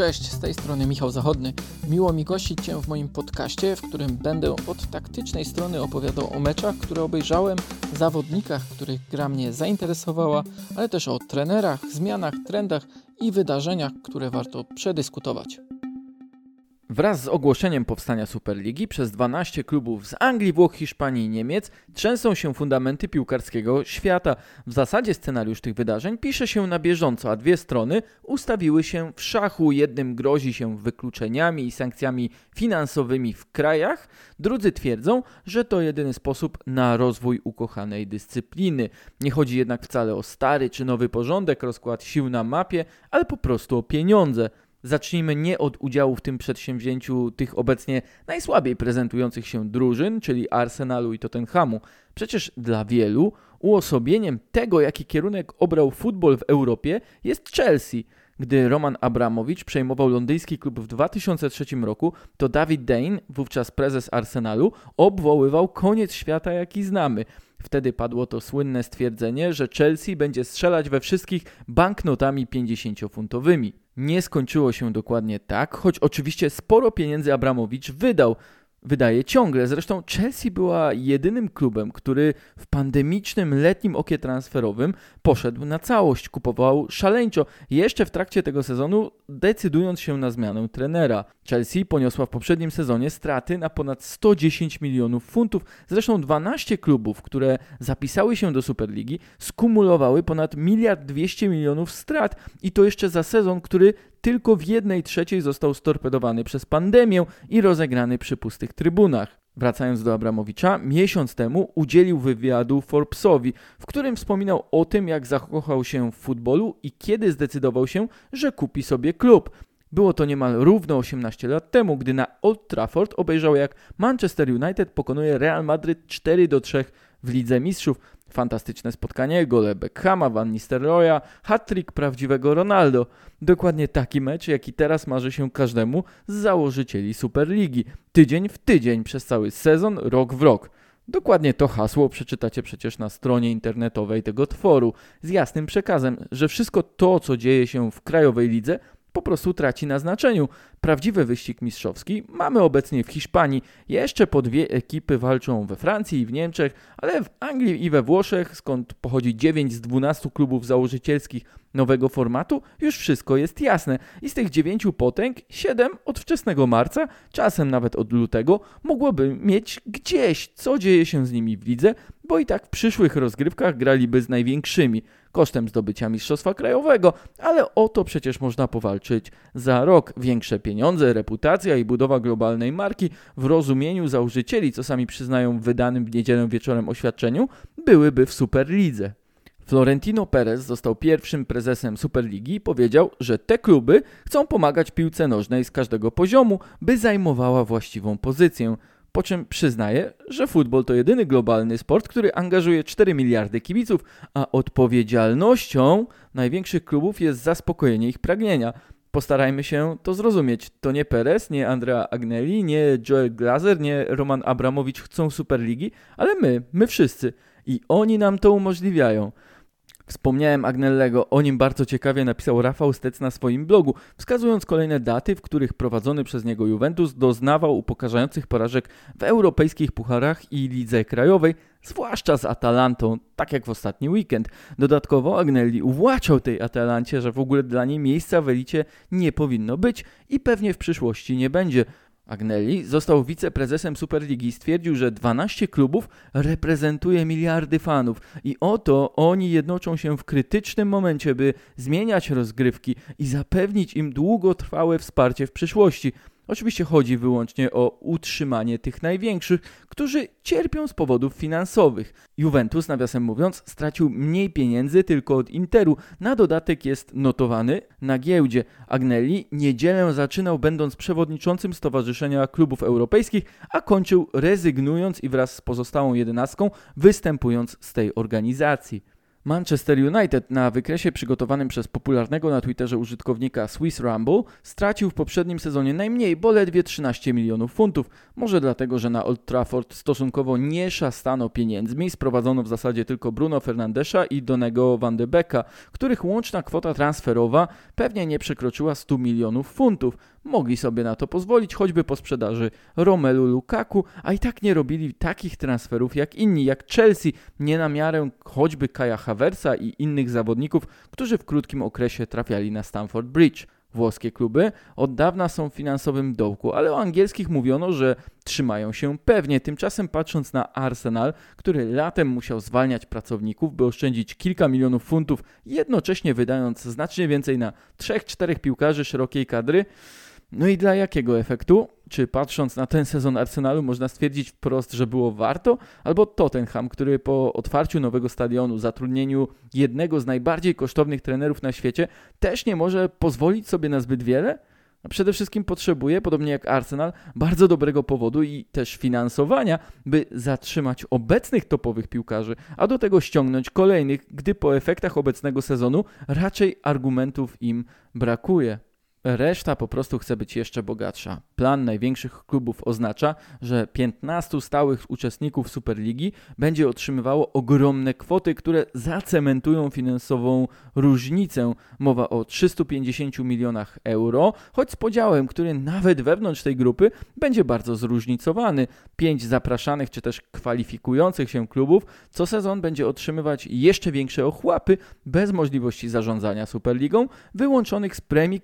Cześć, z tej strony Michał Zachodny. Miło mi gościć Cię w moim podcaście, w którym będę od taktycznej strony opowiadał o meczach, które obejrzałem, zawodnikach, których gra mnie zainteresowała, ale też o trenerach, zmianach, trendach i wydarzeniach, które warto przedyskutować. Wraz z ogłoszeniem powstania Superligi przez 12 klubów z Anglii, Włoch, Hiszpanii i Niemiec trzęsą się fundamenty piłkarskiego świata. W zasadzie scenariusz tych wydarzeń pisze się na bieżąco, a dwie strony ustawiły się w szachu. Jednym grozi się wykluczeniami i sankcjami finansowymi w krajach, drudzy twierdzą, że to jedyny sposób na rozwój ukochanej dyscypliny. Nie chodzi jednak wcale o stary czy nowy porządek, rozkład sił na mapie, ale po prostu o pieniądze. Zacznijmy nie od udziału w tym przedsięwzięciu tych obecnie najsłabiej prezentujących się drużyn, czyli Arsenalu i Tottenhamu. Przecież dla wielu uosobieniem tego, jaki kierunek obrał futbol w Europie, jest Chelsea. Gdy Roman Abramowicz przejmował londyński klub w 2003 roku, to David Dane, wówczas prezes Arsenalu, obwoływał koniec świata, jaki znamy. Wtedy padło to słynne stwierdzenie, że Chelsea będzie strzelać we wszystkich banknotami 50-funtowymi. Nie skończyło się dokładnie tak, choć oczywiście sporo pieniędzy Abramowicz wydał wydaje ciągle. Zresztą Chelsea była jedynym klubem, który w pandemicznym letnim okie transferowym poszedł na całość, kupował szaleńczo, jeszcze w trakcie tego sezonu decydując się na zmianę trenera. Chelsea poniosła w poprzednim sezonie straty na ponad 110 milionów funtów. Zresztą 12 klubów, które zapisały się do Superligi, skumulowały ponad miliard 200 milionów strat i to jeszcze za sezon, który tylko w jednej trzeciej został storpedowany przez pandemię i rozegrany przy pustych trybunach. Wracając do Abramowicza, miesiąc temu udzielił wywiadu Forbesowi, w którym wspominał o tym, jak zakochał się w futbolu i kiedy zdecydował się, że kupi sobie klub. Było to niemal równo 18 lat temu, gdy na Old Trafford obejrzał jak Manchester United pokonuje Real Madrid 4 do 3 w Lidze Mistrzów. Fantastyczne spotkanie, gole Beckhama, Van Nistelrooya, hat-trick prawdziwego Ronaldo. Dokładnie taki mecz, jaki teraz marzy się każdemu z założycieli Superligi. Tydzień w tydzień przez cały sezon, rok w rok. Dokładnie to hasło przeczytacie przecież na stronie internetowej tego tworu, z jasnym przekazem, że wszystko to, co dzieje się w krajowej lidze, po prostu traci na znaczeniu. Prawdziwy wyścig mistrzowski mamy obecnie w Hiszpanii. Jeszcze po dwie ekipy walczą we Francji i w Niemczech, ale w Anglii i we Włoszech, skąd pochodzi 9 z 12 klubów założycielskich nowego formatu, już wszystko jest jasne. I z tych 9 potęg, 7 od wczesnego marca, czasem nawet od lutego, mogłoby mieć gdzieś, co dzieje się z nimi w lidze, bo i tak w przyszłych rozgrywkach graliby z największymi kosztem zdobycia mistrzostwa krajowego, ale o to przecież można powalczyć za rok. Większe pieniądze, reputacja i budowa globalnej marki w rozumieniu założycieli, co sami przyznają w wydanym w niedzielę wieczorem oświadczeniu, byłyby w Superlidze. Florentino Perez został pierwszym prezesem Superligi i powiedział, że te kluby chcą pomagać piłce nożnej z każdego poziomu, by zajmowała właściwą pozycję. Po czym przyznaje, że futbol to jedyny globalny sport, który angażuje 4 miliardy kibiców, a odpowiedzialnością największych klubów jest zaspokojenie ich pragnienia. Postarajmy się to zrozumieć. To nie Perez, nie Andrea Agnelli, nie Joel Glazer, nie Roman Abramowicz chcą Superligi, ale my, my wszyscy. I oni nam to umożliwiają. Wspomniałem Agnellego, o nim bardzo ciekawie napisał Rafał Stec na swoim blogu, wskazując kolejne daty, w których prowadzony przez niego Juventus doznawał upokarzających porażek w europejskich pucharach i lidze krajowej, zwłaszcza z Atalantą, tak jak w ostatni weekend. Dodatkowo Agnelli uwłaczał tej Atalancie, że w ogóle dla niej miejsca w elicie nie powinno być i pewnie w przyszłości nie będzie. Agnelli został wiceprezesem Superligi stwierdził, że 12 klubów reprezentuje miliardy fanów i oto oni jednoczą się w krytycznym momencie, by zmieniać rozgrywki i zapewnić im długotrwałe wsparcie w przyszłości. Oczywiście chodzi wyłącznie o utrzymanie tych największych, którzy cierpią z powodów finansowych. Juventus, nawiasem mówiąc, stracił mniej pieniędzy tylko od Interu. Na dodatek jest notowany na giełdzie. Agnelli niedzielę zaczynał będąc przewodniczącym Stowarzyszenia Klubów Europejskich, a kończył rezygnując i wraz z pozostałą jedenastką występując z tej organizacji. Manchester United na wykresie przygotowanym przez popularnego na Twitterze użytkownika Swiss Rumble stracił w poprzednim sezonie najmniej, bo ledwie 13 milionów funtów. Może dlatego, że na Old Trafford stosunkowo nie szastano pieniędzmi, sprowadzono w zasadzie tylko Bruno Fernandesza i Donego Van de Becka, których łączna kwota transferowa pewnie nie przekroczyła 100 milionów funtów. Mogli sobie na to pozwolić, choćby po sprzedaży Romelu Lukaku, a i tak nie robili takich transferów jak inni, jak Chelsea, nie na miarę choćby Kaja Haversa i innych zawodników, którzy w krótkim okresie trafiali na Stamford Bridge. Włoskie kluby od dawna są w finansowym dołku, ale o angielskich mówiono, że trzymają się pewnie. Tymczasem patrząc na Arsenal, który latem musiał zwalniać pracowników, by oszczędzić kilka milionów funtów, jednocześnie wydając znacznie więcej na 3-4 piłkarzy szerokiej kadry, no i dla jakiego efektu? Czy patrząc na ten sezon Arsenalu można stwierdzić wprost, że było warto? Albo Tottenham, który po otwarciu nowego stadionu, zatrudnieniu jednego z najbardziej kosztownych trenerów na świecie, też nie może pozwolić sobie na zbyt wiele? A przede wszystkim potrzebuje, podobnie jak Arsenal, bardzo dobrego powodu i też finansowania, by zatrzymać obecnych topowych piłkarzy, a do tego ściągnąć kolejnych, gdy po efektach obecnego sezonu raczej argumentów im brakuje. Reszta po prostu chce być jeszcze bogatsza. Plan największych klubów oznacza, że 15 stałych uczestników Superligi będzie otrzymywało ogromne kwoty, które zacementują finansową różnicę. Mowa o 350 milionach euro, choć z podziałem, który nawet wewnątrz tej grupy będzie bardzo zróżnicowany. Pięć zapraszanych czy też kwalifikujących się klubów co sezon będzie otrzymywać jeszcze większe ochłapy bez możliwości zarządzania Superligą, wyłączonych z premii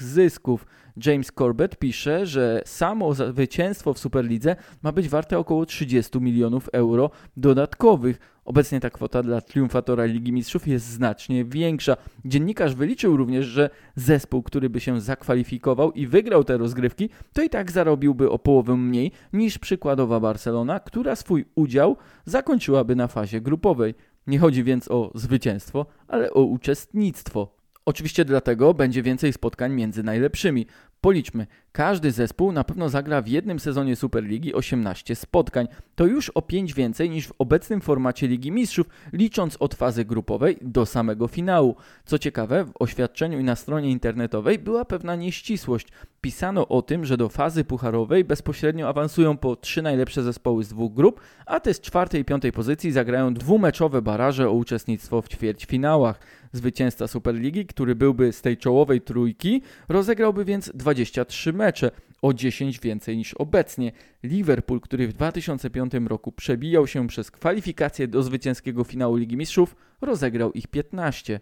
zysków. James Corbett pisze, że samo zwycięstwo w Superlidze ma być warte około 30 milionów euro dodatkowych. Obecnie ta kwota dla triumfatora Ligi Mistrzów jest znacznie większa. Dziennikarz wyliczył również, że zespół, który by się zakwalifikował i wygrał te rozgrywki, to i tak zarobiłby o połowę mniej niż przykładowa Barcelona, która swój udział zakończyłaby na fazie grupowej. Nie chodzi więc o zwycięstwo, ale o uczestnictwo. Oczywiście dlatego będzie więcej spotkań między najlepszymi. Policzmy, każdy zespół na pewno zagra w jednym sezonie Superligi 18 spotkań. To już o 5 więcej niż w obecnym formacie Ligi Mistrzów, licząc od fazy grupowej do samego finału. Co ciekawe, w oświadczeniu i na stronie internetowej była pewna nieścisłość. Pisano o tym, że do fazy pucharowej bezpośrednio awansują po trzy najlepsze zespoły z dwóch grup, a te z czwartej i piątej pozycji zagrają dwumeczowe baraże o uczestnictwo w ćwierćfinałach. Zwycięzca Superligi, który byłby z tej czołowej trójki, rozegrałby więc 23 mecze, o 10 więcej niż obecnie. Liverpool, który w 2005 roku przebijał się przez kwalifikacje do zwycięskiego finału Ligi Mistrzów, rozegrał ich 15.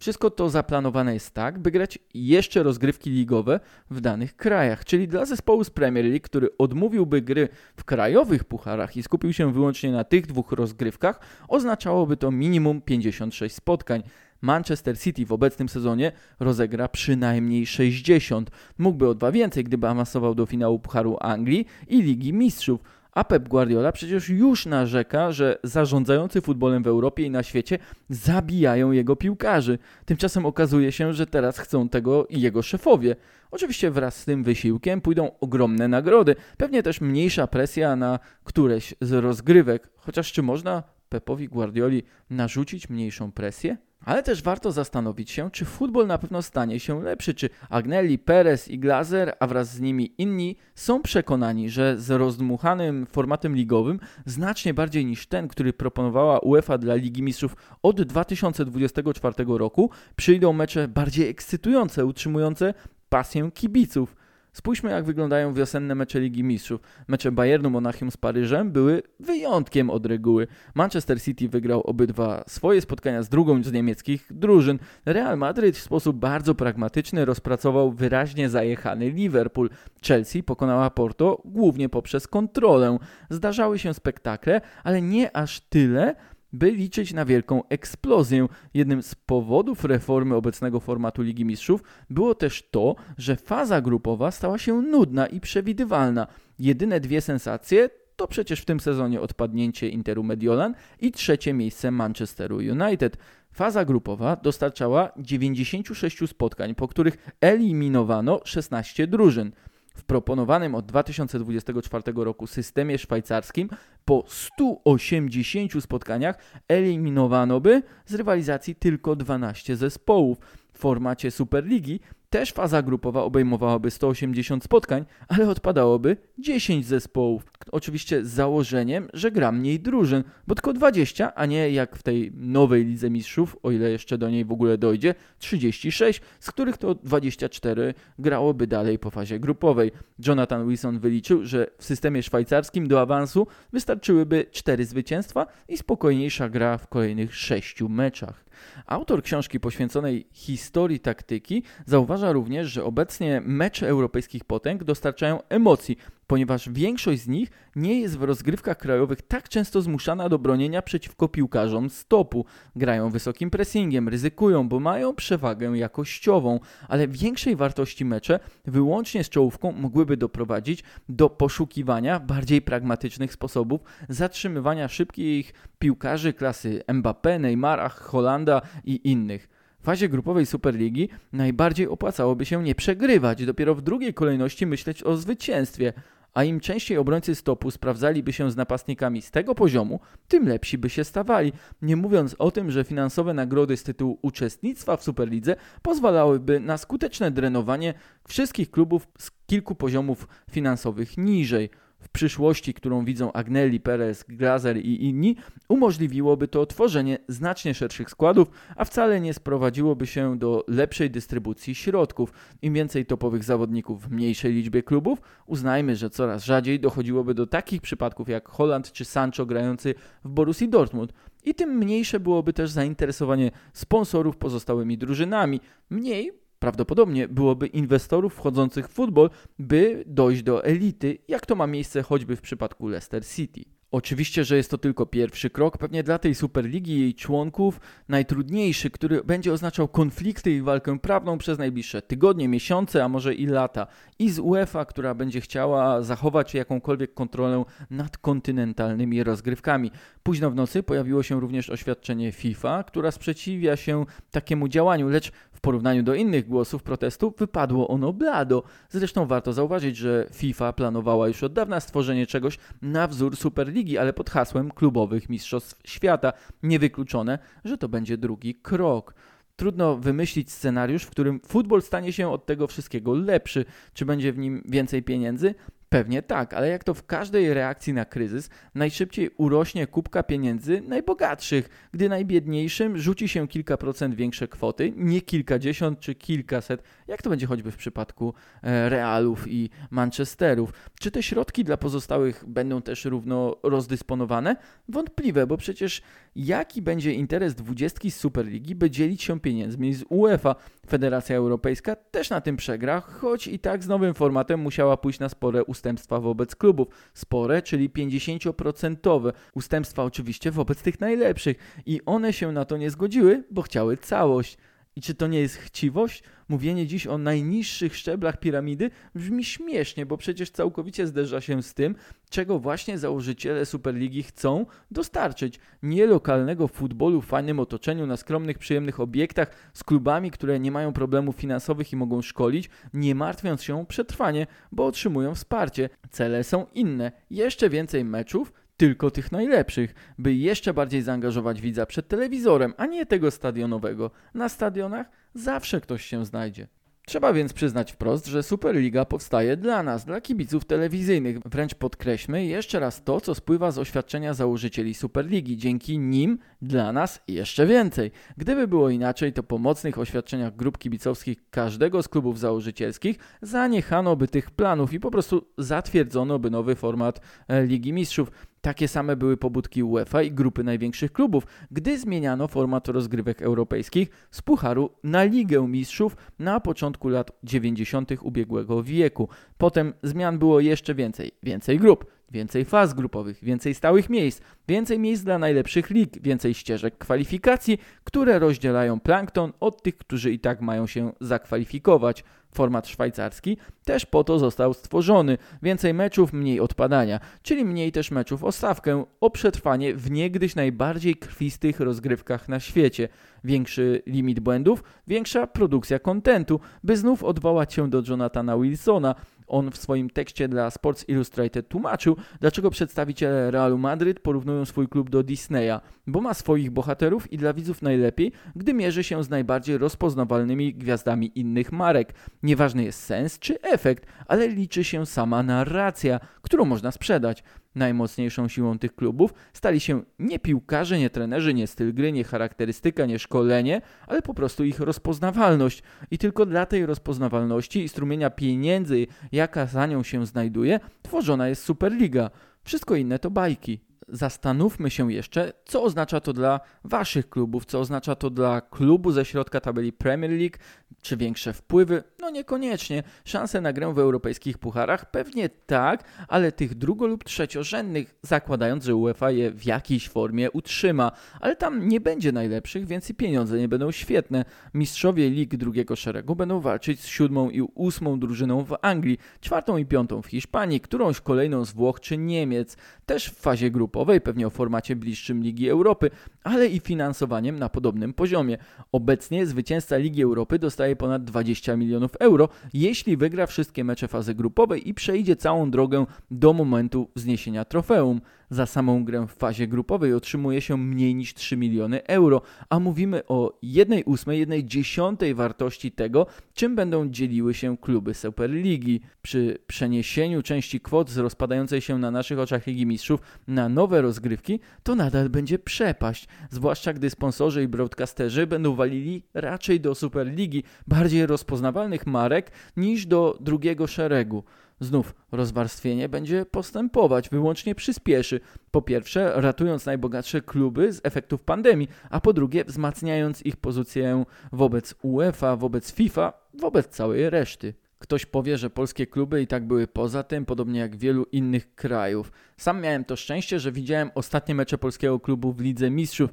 Wszystko to zaplanowane jest tak, by grać jeszcze rozgrywki ligowe w danych krajach, czyli dla zespołu z Premier League, który odmówiłby gry w krajowych pucharach i skupił się wyłącznie na tych dwóch rozgrywkach, oznaczałoby to minimum 56 spotkań. Manchester City w obecnym sezonie rozegra przynajmniej 60. Mógłby o dwa więcej, gdyby awansował do finału Pucharu Anglii i Ligi Mistrzów. A Pep Guardiola przecież już narzeka, że zarządzający futbolem w Europie i na świecie zabijają jego piłkarzy. Tymczasem okazuje się, że teraz chcą tego i jego szefowie. Oczywiście wraz z tym wysiłkiem pójdą ogromne nagrody, pewnie też mniejsza presja na któreś z rozgrywek. Chociaż czy można Pepowi Guardioli narzucić mniejszą presję? Ale też warto zastanowić się, czy futbol na pewno stanie się lepszy, czy Agnelli, Perez i Glazer, a wraz z nimi inni, są przekonani, że z rozdmuchanym formatem ligowym, znacznie bardziej niż ten, który proponowała UEFA dla Ligi Mistrzów od 2024 roku, przyjdą mecze bardziej ekscytujące, utrzymujące pasję kibiców. Spójrzmy, jak wyglądają wiosenne mecze Ligi Mistrzów. Mecze Bayernu Monachium z Paryżem były wyjątkiem od reguły. Manchester City wygrał obydwa swoje spotkania z drugą z niemieckich drużyn. Real Madryt w sposób bardzo pragmatyczny rozpracował wyraźnie zajechany Liverpool. Chelsea pokonała Porto głównie poprzez kontrolę. Zdarzały się spektakle, ale nie aż tyle, by liczyć na wielką eksplozję. Jednym z powodów reformy obecnego formatu Ligi Mistrzów było też to, że faza grupowa stała się nudna i przewidywalna. Jedyne dwie sensacje to przecież w tym sezonie odpadnięcie Interu Mediolan i trzecie miejsce Manchesteru United. Faza grupowa dostarczała 96 spotkań, po których eliminowano 16 drużyn. W proponowanym od 2024 roku systemie szwajcarskim po 180 spotkaniach eliminowano by z rywalizacji tylko 12 zespołów. W formacie Superligi też faza grupowa obejmowałaby 180 spotkań, ale odpadałoby 10 zespołów. Oczywiście z założeniem, że gra mniej drużyn, bo tylko 20, a nie jak w tej nowej Lidze Mistrzów, o ile jeszcze do niej w ogóle dojdzie, 36, z których to 24 grałoby dalej po fazie grupowej. Jonathan Wilson wyliczył, że w systemie szwajcarskim do awansu wystarczyłyby 4 zwycięstwa i spokojniejsza gra w kolejnych 6 meczach. Autor książki poświęconej historii taktyki zauważa również, że obecnie mecze europejskich potęg dostarczają emocji, ponieważ większość z nich nie jest w rozgrywkach krajowych tak często zmuszana do bronienia przeciwko piłkarzom stopu. Grają wysokim pressingiem, ryzykują, bo mają przewagę jakościową, ale większej wartości mecze wyłącznie z czołówką mogłyby doprowadzić do poszukiwania bardziej pragmatycznych sposobów zatrzymywania szybkich piłkarzy klasy Mbappé, Neymara, Holanda i innych. W fazie grupowej Superligi najbardziej opłacałoby się nie przegrywać, dopiero w drugiej kolejności myśleć o zwycięstwie a im częściej obrońcy stopu sprawdzaliby się z napastnikami z tego poziomu, tym lepsi by się stawali. Nie mówiąc o tym, że finansowe nagrody z tytułu uczestnictwa w Superlidze pozwalałyby na skuteczne drenowanie wszystkich klubów z kilku poziomów finansowych niżej w przyszłości, którą widzą Agnelli, Perez, Glazer i inni, umożliwiłoby to tworzenie znacznie szerszych składów, a wcale nie sprowadziłoby się do lepszej dystrybucji środków. Im więcej topowych zawodników w mniejszej liczbie klubów, uznajmy, że coraz rzadziej dochodziłoby do takich przypadków jak Holland czy Sancho grający w Borussii Dortmund. I tym mniejsze byłoby też zainteresowanie sponsorów pozostałymi drużynami. Mniej Prawdopodobnie byłoby inwestorów wchodzących w futbol, by dojść do elity, jak to ma miejsce choćby w przypadku Leicester City. Oczywiście, że jest to tylko pierwszy krok, pewnie dla tej Superligi i jej członków najtrudniejszy, który będzie oznaczał konflikty i walkę prawną przez najbliższe tygodnie, miesiące, a może i lata. I z UEFA, która będzie chciała zachować jakąkolwiek kontrolę nad kontynentalnymi rozgrywkami. Późno w nocy pojawiło się również oświadczenie FIFA, która sprzeciwia się takiemu działaniu, lecz w porównaniu do innych głosów protestu wypadło ono blado. Zresztą warto zauważyć, że FIFA planowała już od dawna stworzenie czegoś na wzór Superligi, ale pod hasłem klubowych mistrzostw świata. Niewykluczone, że to będzie drugi krok. Trudno wymyślić scenariusz, w którym futbol stanie się od tego wszystkiego lepszy. Czy będzie w nim więcej pieniędzy? Pewnie tak, ale jak to w każdej reakcji na kryzys, najszybciej urośnie kubka pieniędzy najbogatszych, gdy najbiedniejszym rzuci się kilka procent większe kwoty, nie kilkadziesiąt czy kilkaset, jak to będzie choćby w przypadku e, Realów i Manchesterów. Czy te środki dla pozostałych będą też równo rozdysponowane? Wątpliwe, bo przecież jaki będzie interes dwudziestki z Superligi, by dzielić się pieniędzmi z UEFA? Federacja Europejska też na tym przegra, choć i tak z nowym formatem musiała pójść na spore ustępstwa wobec klubów. Spore, czyli 50% ustępstwa oczywiście wobec tych najlepszych. I one się na to nie zgodziły, bo chciały całość. I czy to nie jest chciwość? Mówienie dziś o najniższych szczeblach piramidy brzmi śmiesznie, bo przecież całkowicie zderza się z tym, czego właśnie założyciele Superligi chcą dostarczyć. Nie lokalnego futbolu w fajnym otoczeniu, na skromnych, przyjemnych obiektach, z klubami, które nie mają problemów finansowych i mogą szkolić, nie martwiąc się o przetrwanie, bo otrzymują wsparcie. Cele są inne. Jeszcze więcej meczów, tylko tych najlepszych, by jeszcze bardziej zaangażować widza przed telewizorem, a nie tego stadionowego. Na stadionach zawsze ktoś się znajdzie. Trzeba więc przyznać wprost, że Superliga powstaje dla nas, dla kibiców telewizyjnych. Wręcz podkreślmy jeszcze raz to, co spływa z oświadczenia założycieli Superligi. Dzięki nim dla nas jeszcze więcej. Gdyby było inaczej, to po mocnych oświadczeniach grup kibicowskich każdego z klubów założycielskich zaniechano by tych planów i po prostu zatwierdzono by nowy format Ligi Mistrzów. Takie same były pobudki UEFA i grupy największych klubów, gdy zmieniano format rozgrywek europejskich z Pucharu na Ligę Mistrzów na początku lat 90. ubiegłego wieku. Potem zmian było jeszcze więcej. Więcej grup, więcej faz grupowych, więcej stałych miejsc, więcej miejsc dla najlepszych lig, więcej ścieżek kwalifikacji, które rozdzielają plankton od tych, którzy i tak mają się zakwalifikować. Format szwajcarski też po to został stworzony. Więcej meczów, mniej odpadania, czyli mniej też meczów o stawkę, o przetrwanie w niegdyś najbardziej krwistych rozgrywkach na świecie. Większy limit błędów, większa produkcja kontentu, by znów odwołać się do Jonathana Wilsona, on w swoim tekście dla Sports Illustrated tłumaczył, dlaczego przedstawiciele Realu Madryt porównują swój klub do Disneya, bo ma swoich bohaterów i dla widzów najlepiej, gdy mierzy się z najbardziej rozpoznawalnymi gwiazdami innych marek. Nieważny jest sens czy efekt, ale liczy się sama narracja, którą można sprzedać. Najmocniejszą siłą tych klubów stali się nie piłkarze, nie trenerzy, nie styl gry, nie charakterystyka, nie szkolenie, ale po prostu ich rozpoznawalność. I tylko dla tej rozpoznawalności i strumienia pieniędzy, jaka za nią się znajduje, tworzona jest Superliga. Wszystko inne to bajki zastanówmy się jeszcze, co oznacza to dla Waszych klubów, co oznacza to dla klubu ze środka tabeli Premier League, czy większe wpływy? No niekoniecznie. Szanse na grę w europejskich pucharach? Pewnie tak, ale tych drugo- lub trzeciorzędnych, zakładając, że UEFA je w jakiejś formie utrzyma. Ale tam nie będzie najlepszych, więc i pieniądze nie będą świetne. Mistrzowie lig drugiego szeregu będą walczyć z siódmą i ósmą drużyną w Anglii, czwartą i piątą w Hiszpanii, którąś kolejną z Włoch czy Niemiec. Też w fazie grupowej, pewnie o formacie bliższym Ligi Europy, ale i finansowaniem na podobnym poziomie. Obecnie zwycięzca Ligi Europy dostaje ponad 20 milionów euro, jeśli wygra wszystkie mecze fazy grupowej i przejdzie całą drogę do momentu wzniesienia trofeum. Za samą grę w fazie grupowej otrzymuje się mniej niż 3 miliony euro, a mówimy o 1 ósmej, 1 dziesiątej wartości tego, czym będą dzieliły się kluby Superligi. Przy przeniesieniu części kwot z rozpadającej się na naszych oczach Ligi Mistrzów na nowe rozgrywki, to nadal będzie przepaść, zwłaszcza gdy sponsorzy i broadcasterzy będą walili raczej do Superligi, bardziej rozpoznawalnych marek niż do drugiego szeregu. Znów rozwarstwienie będzie postępować, wyłącznie przyspieszy. Po pierwsze, ratując najbogatsze kluby z efektów pandemii, a po drugie, wzmacniając ich pozycję wobec UEFA, wobec FIFA, wobec całej reszty. Ktoś powie, że polskie kluby i tak były poza tym, podobnie jak wielu innych krajów. Sam miałem to szczęście, że widziałem ostatnie mecze polskiego klubu w Lidze Mistrzów.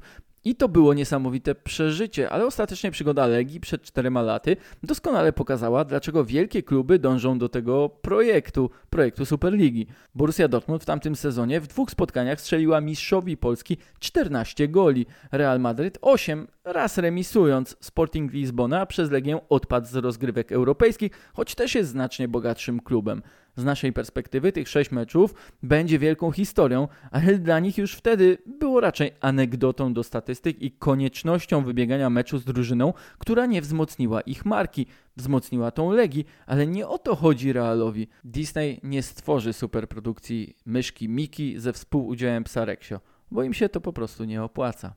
I to było niesamowite przeżycie, ale ostatecznie przygoda Legii przed czterema laty doskonale pokazała, dlaczego wielkie kluby dążą do tego projektu, projektu Superligi. Borussia Dortmund w tamtym sezonie w dwóch spotkaniach strzeliła mistrzowi Polski 14 goli, Real Madryt 8, raz remisując. Sporting Lizbona przez Legię odpadł z rozgrywek europejskich, choć też jest znacznie bogatszym klubem z naszej perspektywy tych sześć meczów będzie wielką historią, ale dla nich już wtedy było raczej anegdotą do statystyk i koniecznością wybiegania meczu z drużyną, która nie wzmocniła ich marki. Wzmocniła tą Legii, ale nie o to chodzi Realowi. Disney nie stworzy superprodukcji myszki Miki ze współudziałem psa Rexio, bo im się to po prostu nie opłaca.